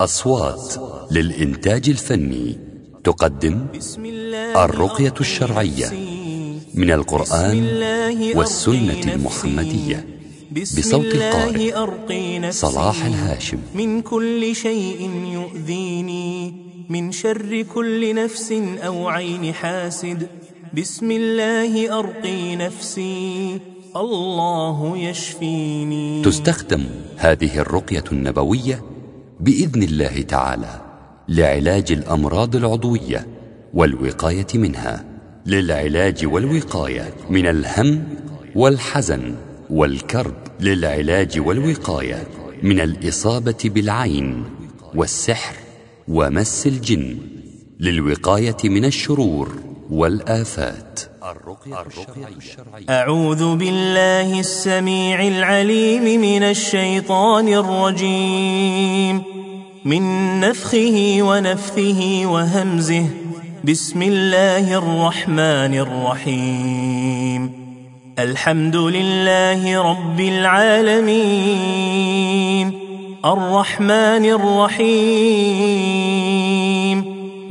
أصوات للإنتاج الفني. تقدم الرقية الشرعية من القرآن والسنة المحمدية. بصوت القارئ صلاح الهاشم. من كل شيء يؤذيني. من شر كل نفس أو عين حاسد. بسم الله أرقي نفسي. الله يشفيني. تستخدم هذه الرقية النبوية بإذن الله تعالى لعلاج الأمراض العضوية والوقاية منها للعلاج والوقاية من الهم والحزن والكرب للعلاج والوقاية من الإصابة بالعين والسحر ومس الجن للوقاية من الشرور والآفات أعوذ بالله السميع العليم من الشيطان الرجيم. من نفخه ونفثه وهمزه. بسم الله الرحمن الرحيم. الحمد لله رب العالمين. الرحمن الرحيم.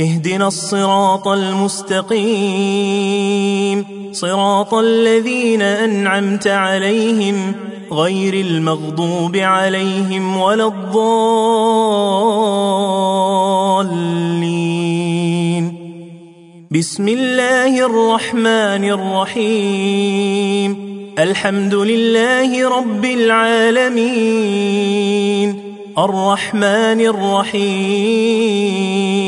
اهدنا الصراط المستقيم. صراط الذين أنعمت عليهم غير المغضوب عليهم ولا الضالين. بسم الله الرحمن الرحيم. الحمد لله رب العالمين. الرحمن الرحيم.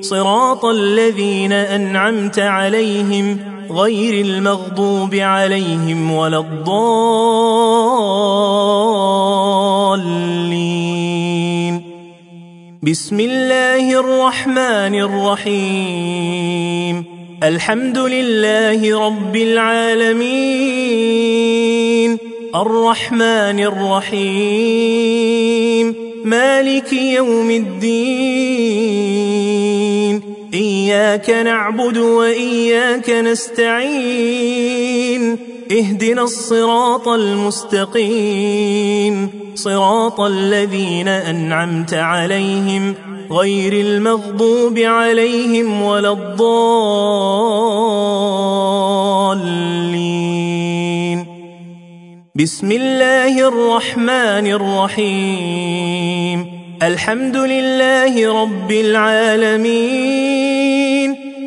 صراط الذين أنعمت عليهم غير المغضوب عليهم ولا الضالين. بسم الله الرحمن الرحيم. الحمد لله رب العالمين. الرحمن الرحيم. مالك يوم الدين. إياك نعبد وإياك نستعين. اهدنا الصراط المستقيم. صراط الذين أنعمت عليهم غير المغضوب عليهم ولا الضالين. بسم الله الرحمن الرحيم. الحمد لله رب العالمين.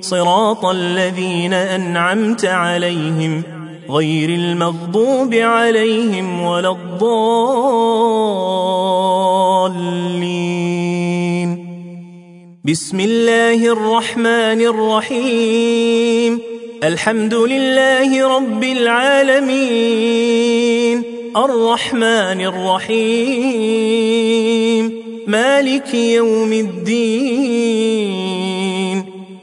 صراط الذين أنعمت عليهم غير المغضوب عليهم ولا الضالين. بسم الله الرحمن الرحيم. الحمد لله رب العالمين. الرحمن الرحيم. مالك يوم الدين.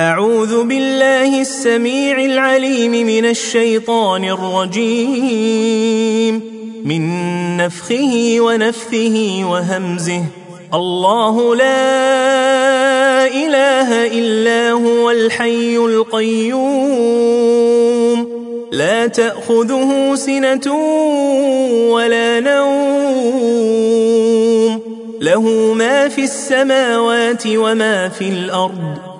أعوذ بالله السميع العليم من الشيطان الرجيم. من نفخه ونفثه وهمزه. الله لا إله إلا هو الحي القيوم. لا تأخذه سنة ولا نوم. له ما في السماوات وما في الأرض.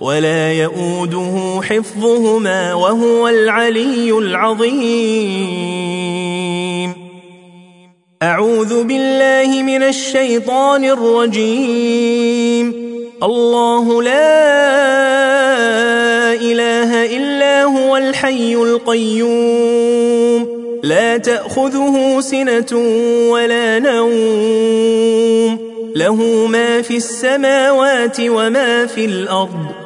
ولا يؤوده حفظهما وهو العلي العظيم. أعوذ بالله من الشيطان الرجيم. الله لا إله إلا هو الحي القيوم. لا تأخذه سنة ولا نوم. له ما في السماوات وما في الأرض.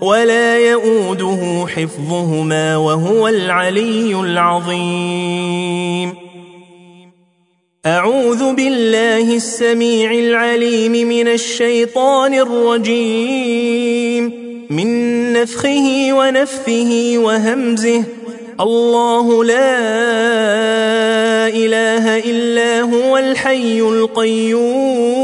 ولا يؤوده حفظهما وهو العلي العظيم. أعوذ بالله السميع العليم من الشيطان الرجيم. من نفخه ونفثه وهمزه. الله لا إله إلا هو الحي القيوم.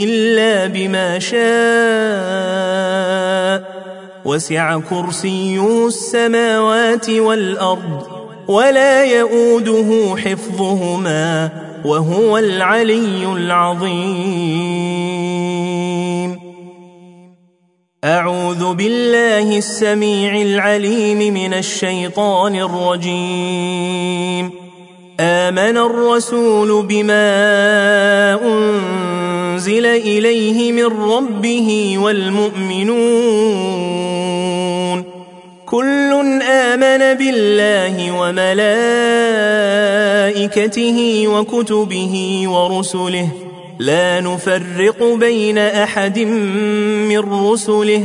إلا بما شاء. وسع كرسيه السماوات والأرض ولا يؤوده حفظهما وهو العلي العظيم. أعوذ بالله السميع العليم من الشيطان الرجيم. آمن الرسول بما أنزل إليه من ربه والمؤمنون. كل آمن بالله وملائكته وكتبه ورسله. لا نفرق بين أحد من رسله.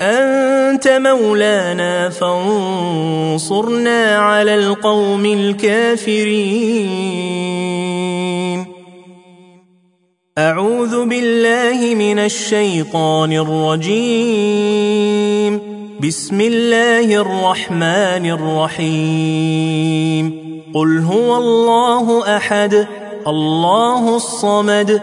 أنت مولانا فانصرنا على القوم الكافرين. أعوذ بالله من الشيطان الرجيم. بسم الله الرحمن الرحيم. قل هو الله أحد الله الصمد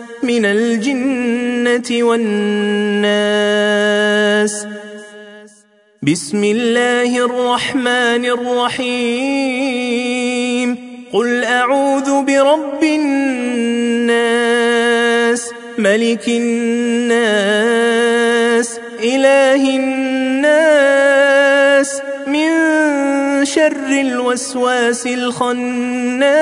من الجنة والناس. بسم الله الرحمن الرحيم. قل أعوذ برب الناس ملك الناس إله الناس من شر الوسواس الخناس.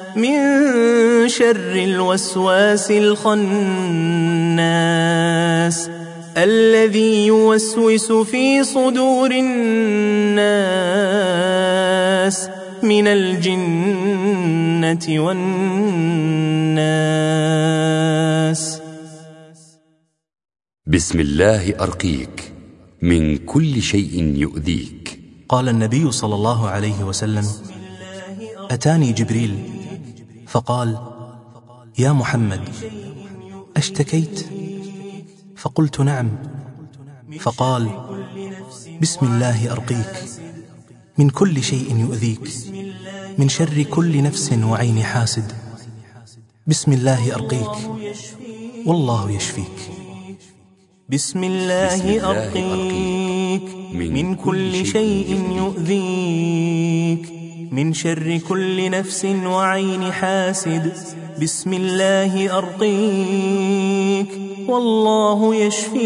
من شر الوسواس الخناس الذي يوسوس في صدور الناس من الجنة والناس. بسم الله أرقيك من كل شيء يؤذيك. قال النبي صلى الله عليه وسلم أتاني جبريل؟ فقال يا محمد أشتكيت؟ فقلت نعم. فقال بسم الله أرقيك من كل شيء يؤذيك من شر كل نفس وعين حاسد. بسم الله أرقيك والله يشفيك. بسم الله أرقيك من كل شيء يؤذيك. من شر كل نفس وعين حاسد. بسم الله أرقيك والله يشفيك.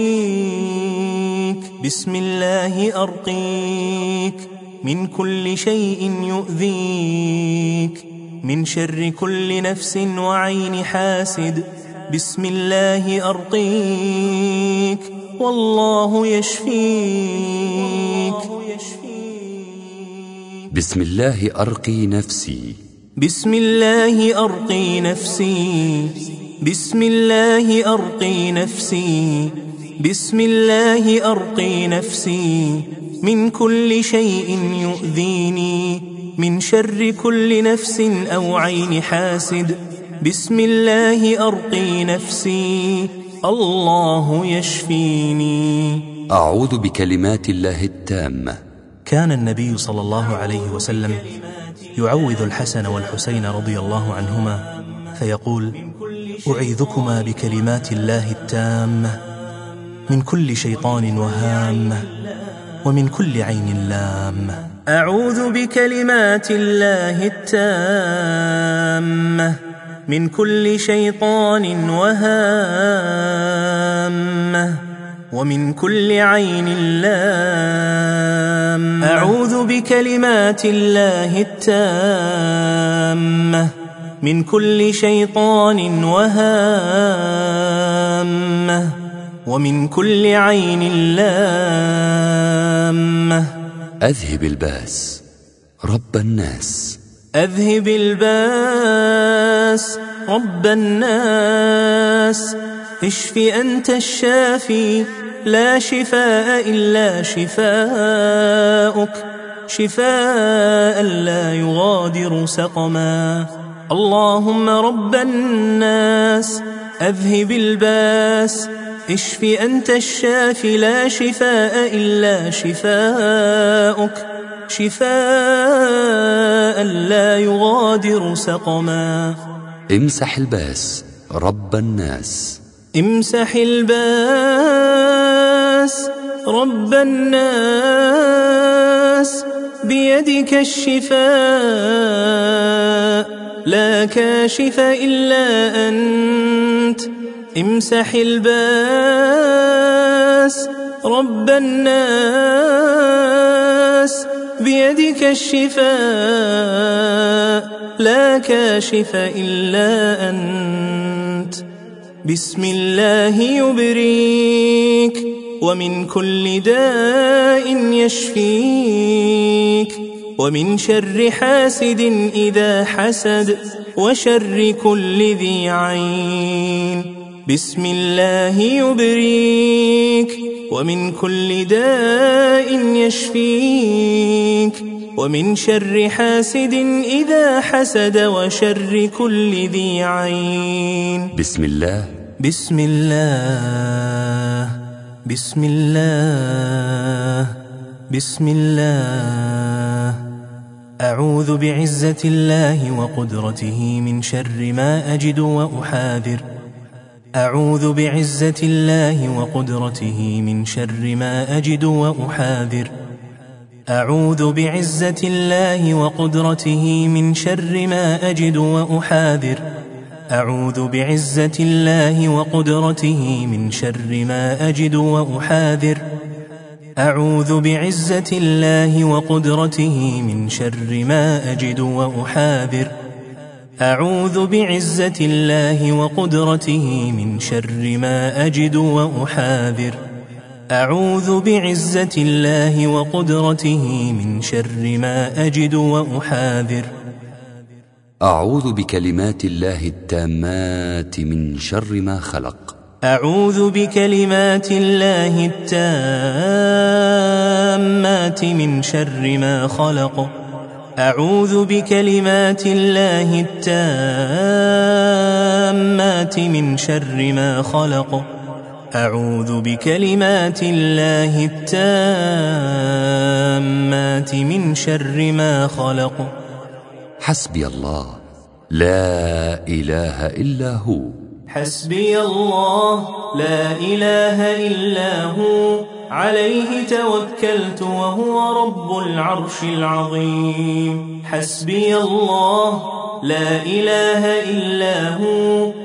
بسم الله أرقيك من كل شيء يؤذيك. من شر كل نفس وعين حاسد. بسم الله أرقيك والله يشفيك. بسم الله أرقي نفسي. بسم الله أرقي نفسي. بسم الله أرقي نفسي. بسم الله أرقي نفسي. من كل شيء يؤذيني. من شر كل نفس أو عين حاسد. بسم الله أرقي نفسي. الله يشفيني. أعوذ بكلمات الله التامة. كان النبي صلى الله عليه وسلم يعوذ الحسن والحسين رضي الله عنهما فيقول أعيذكما بكلمات الله التامة من كل شيطان وهامة ومن كل عين لامة. أعوذ بكلمات الله التامة من كل شيطان وهامة ومن كل عين لام. أعوذ بكلمات الله التامة. من كل شيطان وهامة. ومن كل عين لامة. أذهب الباس رب الناس. أذهب الباس رب الناس. اشف أنت الشافي لا شفاء إلا شفاءك شفاء لا يغادر سقما. اللهم رب الناس أذهب الباس. اشف أنت الشافي لا شفاء إلا شفاءك شفاء لا يغادر سقما. امسح البأس رب الناس. امسح البأس رب الناس بيدك الشفاء لا كاشف إلا أنت امسح البأس رب الناس بيدك الشفاء لا كاشف إلا أنت بسم الله يبريك ومن كل داء يشفيك ومن شر حاسد إذا حسد وشر كل ذي عين. بسم الله يبريك ومن كل داء يشفيك ومن شر حاسد إذا حسد وشر كل ذي عين. بسم الله. بسم الله. بسم الله. بسم الله. أعوذ بعزة الله وقدرته من شر ما أجد وأحاذر. أعوذ بعزة الله وقدرته من شر ما أجد وأحاذر. أعوذ بعزة الله وقدرته من شر ما أجد وأحاذر. أعوذ بعزة الله وقدرته من شر ما أجد وأحاذر. أعوذ بعزة الله وقدرته من شر ما أجد وأحاذر. أعوذ بعزة الله وقدرته من شر ما أجد وأحاذر. أعوذ بعزة الله وقدرته من شر ما أجد وأحاذر. أعوذ بكلمات الله التامات من شر ما خلق. أعوذ بكلمات الله التامات من شر ما خلق. أعوذ بكلمات الله التامات من شر ما خلق. أعوذ بكلمات الله التامات من شر ما خلق. حسبي الله لا إله إلا هو. حسبي الله لا إله إلا هو. عليه توكلت وهو رب العرش العظيم. حسبي الله لا إله إلا هو.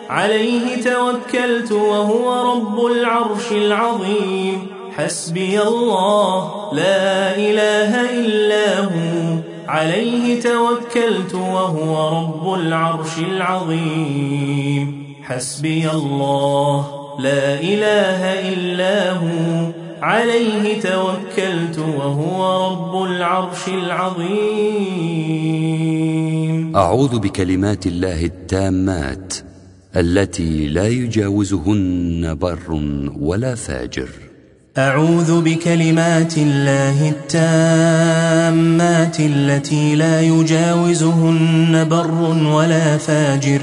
عليه توكلت وهو رب العرش العظيم. حسبي الله لا إله إلا هو. عليه توكلت وهو رب العرش العظيم. حسبي الله لا إله إلا هو. عليه توكلت وهو رب العرش العظيم. أعوذ بكلمات الله التامات. التي لا يجاوزهن بر ولا فاجر. أعوذ بكلمات الله التامات التي لا يجاوزهن بر ولا فاجر.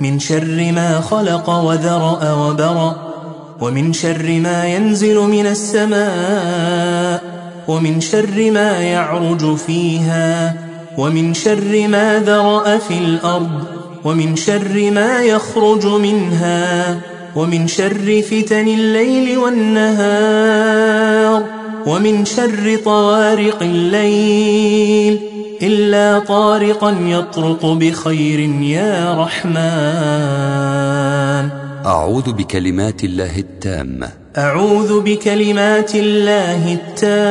من شر ما خلق وذرأ وبرأ ومن شر ما ينزل من السماء ومن شر ما يعرج فيها ومن شر ما ذرأ في الأرض. ومن شر ما يخرج منها ومن شر فتن الليل والنهار ومن شر طوارق الليل إلا طارقا يطرق بخير يا رحمن. أعوذ بكلمات الله التامة. أعوذ بكلمات الله التامة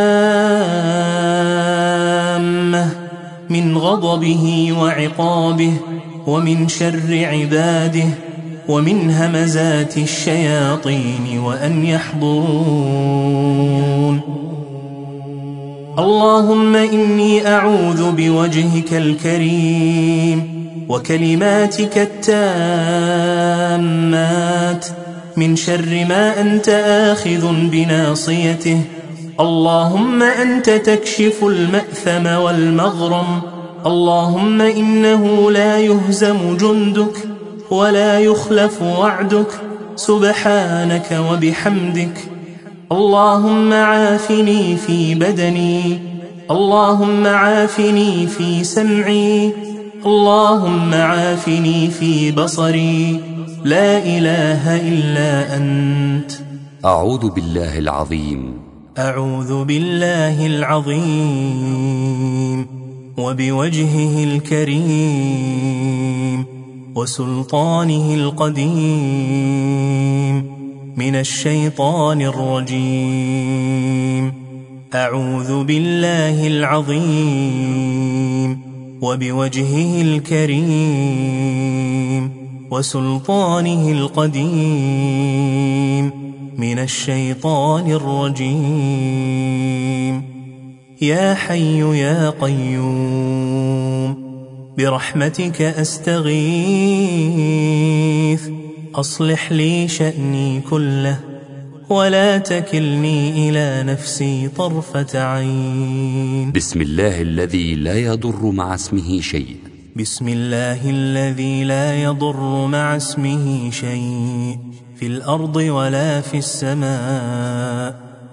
من غضبه وعقابه ومن شر عباده ومن همزات الشياطين وأن يحضرون. اللهم إني أعوذ بوجهك الكريم وكلماتك التامات. من شر ما أنت آخذ بناصيته. اللهم أنت تكشف المأثم والمغرم. اللهم إنه لا يهزم جندك ولا يخلف وعدك سبحانك وبحمدك. اللهم عافني في بدني اللهم عافني في سمعي اللهم عافني في بصري. لا إله إلا أنت. أعوذ بالله العظيم. أعوذ بالله العظيم. وبوجهه الكريم وسلطانه القديم من الشيطان الرجيم. أعوذ بالله العظيم. وبوجهه الكريم وسلطانه القديم من الشيطان الرجيم. يا حي يا قيوم برحمتك أستغيث. أصلح لي شأني كله ولا تكلني إلى نفسي طرفة عين. بسم الله الذي لا يضر مع اسمه شيء. بسم الله الذي لا يضر مع اسمه شيء. في الأرض ولا في السماء.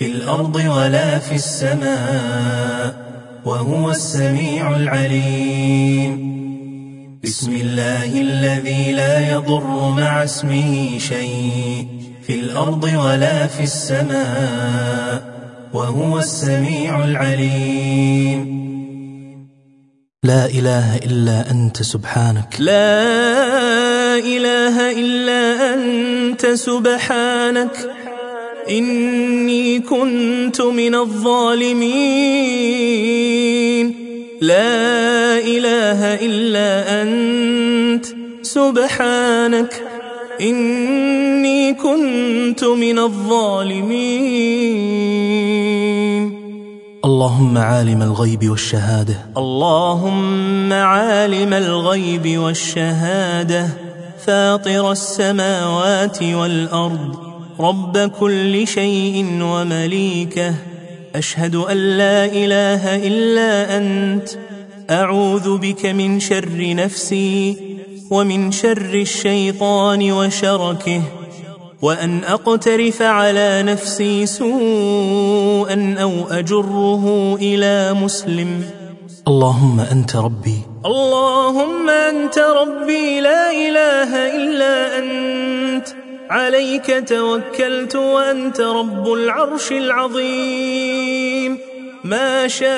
في الأرض ولا في السماء وهو السميع العليم. بسم الله الذي لا يضر مع اسمه شيء في الأرض ولا في السماء وهو السميع العليم. لا إله إلا أنت سبحانك. لا إله إلا أنت سبحانك. إني كنت من الظالمين. لا إله إلا أنت. سبحانك. إني كنت من الظالمين. اللهم عالم الغيب والشهادة. اللهم عالم الغيب والشهادة. فاطر السماوات والأرض. رب كل شيء ومليكه. أشهد أن لا إله إلا أنت. أعوذ بك من شر نفسي ومن شر الشيطان وشركه. وأن أقترف على نفسي سوءا أو أجره إلى مسلم. اللهم أنت ربي. اللهم أنت ربي. لا إله إلا أنت. عليك توكلت وأنت رب العرش العظيم. ما شاء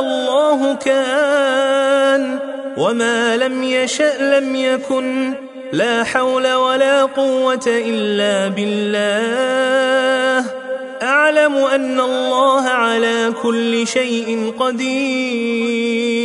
الله كان وما لم يشأ لم يكن. لا حول ولا قوة إلا بالله. أعلم أن الله على كل شيء قدير.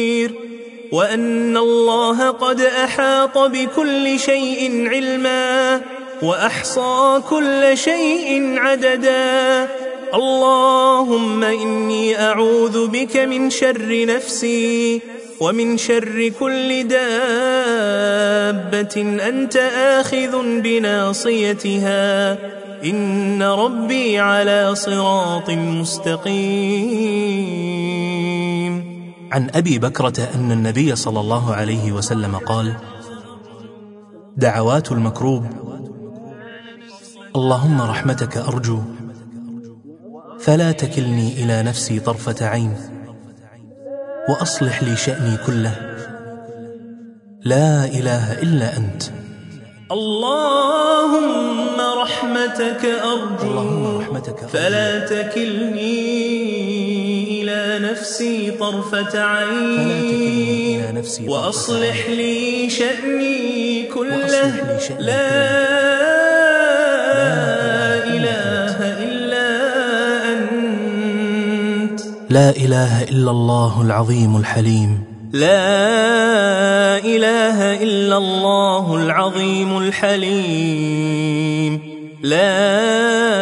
وأن الله قد أحاط بكل شيء علما وأحصى كل شيء عددا. اللهم إني أعوذ بك من شر نفسي ومن شر كل دابة أنت آخذ بناصيتها. إن ربي على صراط مستقيم. عن أبي بكرة أن النبي صلى الله عليه وسلم قال دعوات المكروب. اللهم رحمتك أرجو فلا تكلني إلى نفسي طرفة عين وأصلح لي شأني كله. لا إله إلا أنت. اللهم رحمتك أرجو اللهم رحمتك أرجو. فلا تكلني إلى نفسي طرفة عين وأصلح لي شأني كله. لا. إله إلا أنت. لا إله إلا الله العظيم الحليم. لا إله إلا الله العظيم الحليم. لا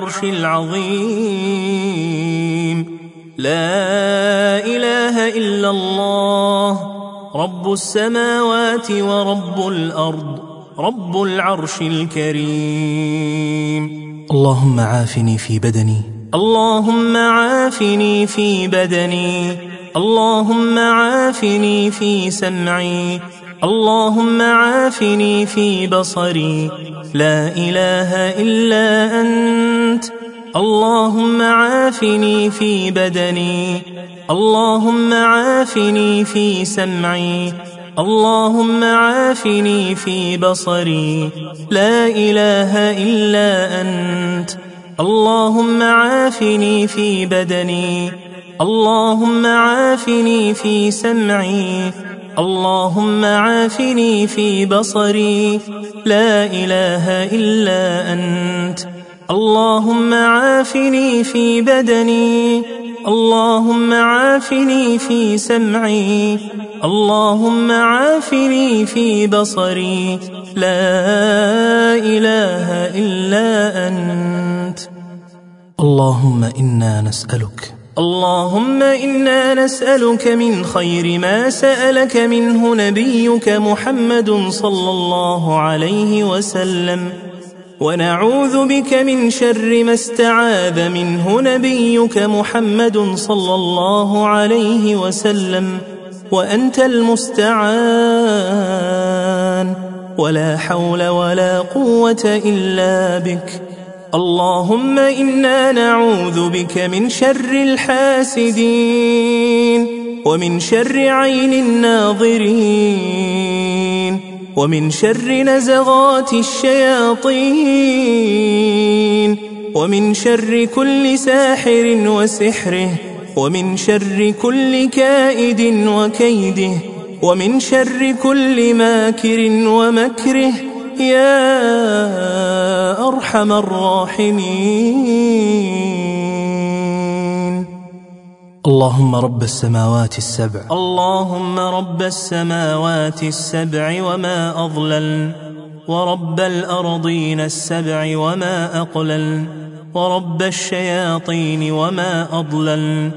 العرش العظيم. لا إله إلا الله. رب السماوات ورب الأرض. رب العرش الكريم. اللهم عافني في بدني. اللهم عافني في بدني. اللهم عافني في سمعي. اللهم عافني في بصري. لا إله إلا أنت. اللهم عافني في بدني. اللهم عافني في سمعي. اللهم عافني في بصري. لا إله إلا أنت. اللهم عافني في بدني. اللهم عافني في سمعي. اللهم عافني في بصري. لا إله إلا أنت. اللهم عافني في بدني. اللهم عافني في سمعي. اللهم عافني في بصري. لا إله إلا أنت. اللهم إنا نسألك اللهم إنا نسألك من خير ما سألك منه نبيك محمد صلى الله عليه وسلم ونعوذ بك من شر ما استعاذ منه نبيك محمد صلى الله عليه وسلم وأنت المستعان ولا حول ولا قوة إلا بك. اللهم إنا نعوذ بك من شر الحاسدين ومن شر عين الناظرين ومن شر نزغات الشياطين ومن شر كل ساحر وسحره ومن شر كل كائد وكيده ومن شر كل ماكر ومكره. يا أرحم الراحمين. اللهم رب السماوات السبع. اللهم رب السماوات السبع وما أضلل ورب الأرضين السبع وما أقلل ورب الشياطين وما أضلل.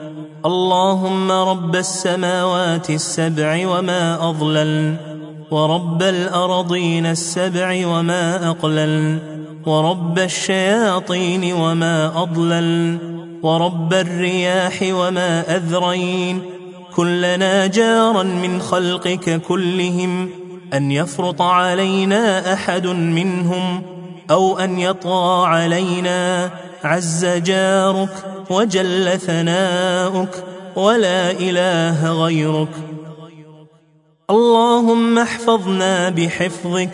اللهم رب السماوات السبع وما أضلل ورب الأرضين السبع وما أقلل ورب الشياطين وما أضلل ورب الرياح وما أذرين كلنا جارا من خلقك كلهم أن يفرط علينا أحد منهم أو أن يطغى علينا عز جارك وجل ثناؤك ولا إله غيرك. اللهم احفظنا بحفظك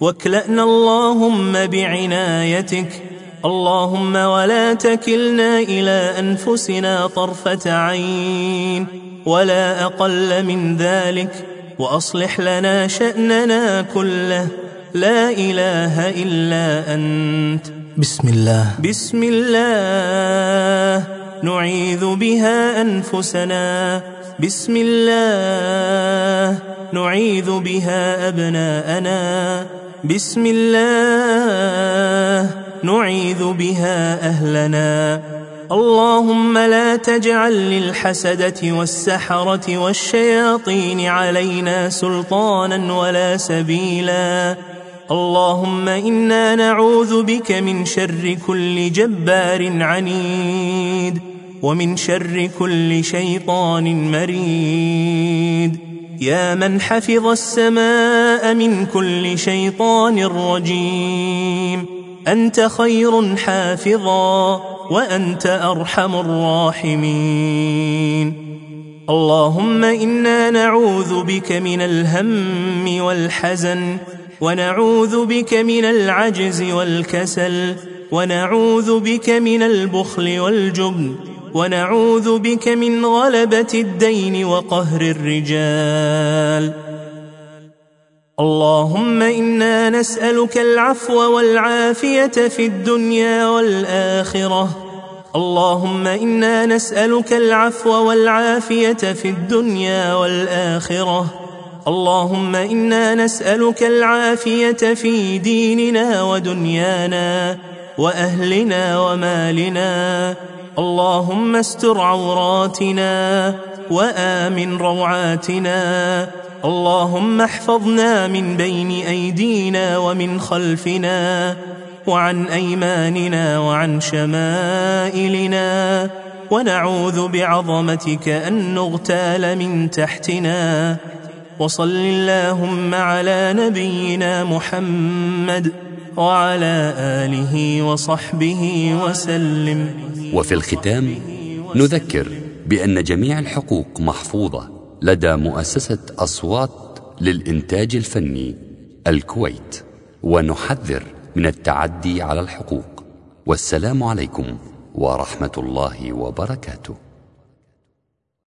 واكلأنا اللهم بعنايتك. اللهم ولا تكلنا إلى أنفسنا طرفة عين ولا أقل من ذلك. وأصلح لنا شأننا كله. لا إله إلا أنت. بسم الله. بسم الله. نعيذ بها أنفسنا. بسم الله نعيذ بها أبناءنا. بسم الله نعيذ بها أهلنا. اللهم لا تجعل للحسدة والسحرة والشياطين علينا سلطانا ولا سبيلا. اللهم إنا نعوذ بك من شر كل جبار عنيد. ومن شر كل شيطان مريد. يا من حفظ السماء من كل شيطان رجيم. أنت خير حافظا وأنت أرحم الراحمين. اللهم إنا نعوذ بك من الهم والحزن ونعوذ بك من العجز والكسل ونعوذ بك من البخل والجبن ونعوذ بك من غلبة الدين وقهر الرجال. اللهم إنا نسألك العفو والعافية في الدنيا والآخرة. اللهم إنا نسألك العفو والعافية في الدنيا والآخرة. اللهم إنا نسألك العافية في ديننا ودنيانا وأهلنا ومالنا. اللهم استر عوراتنا وآمن روعاتنا. اللهم احفظنا من بين أيدينا ومن خلفنا وعن أيماننا وعن شمائلنا. ونعوذ بعظمتك أن نغتال من تحتنا. وصل اللهم على نبينا محمد وعلى آله وصحبه وسلم. وفي الختام نذكر بأن جميع الحقوق محفوظة لدى مؤسسة أصوات للإنتاج الفني الكويت ونحذر من التعدي على الحقوق. والسلام عليكم ورحمة الله وبركاته.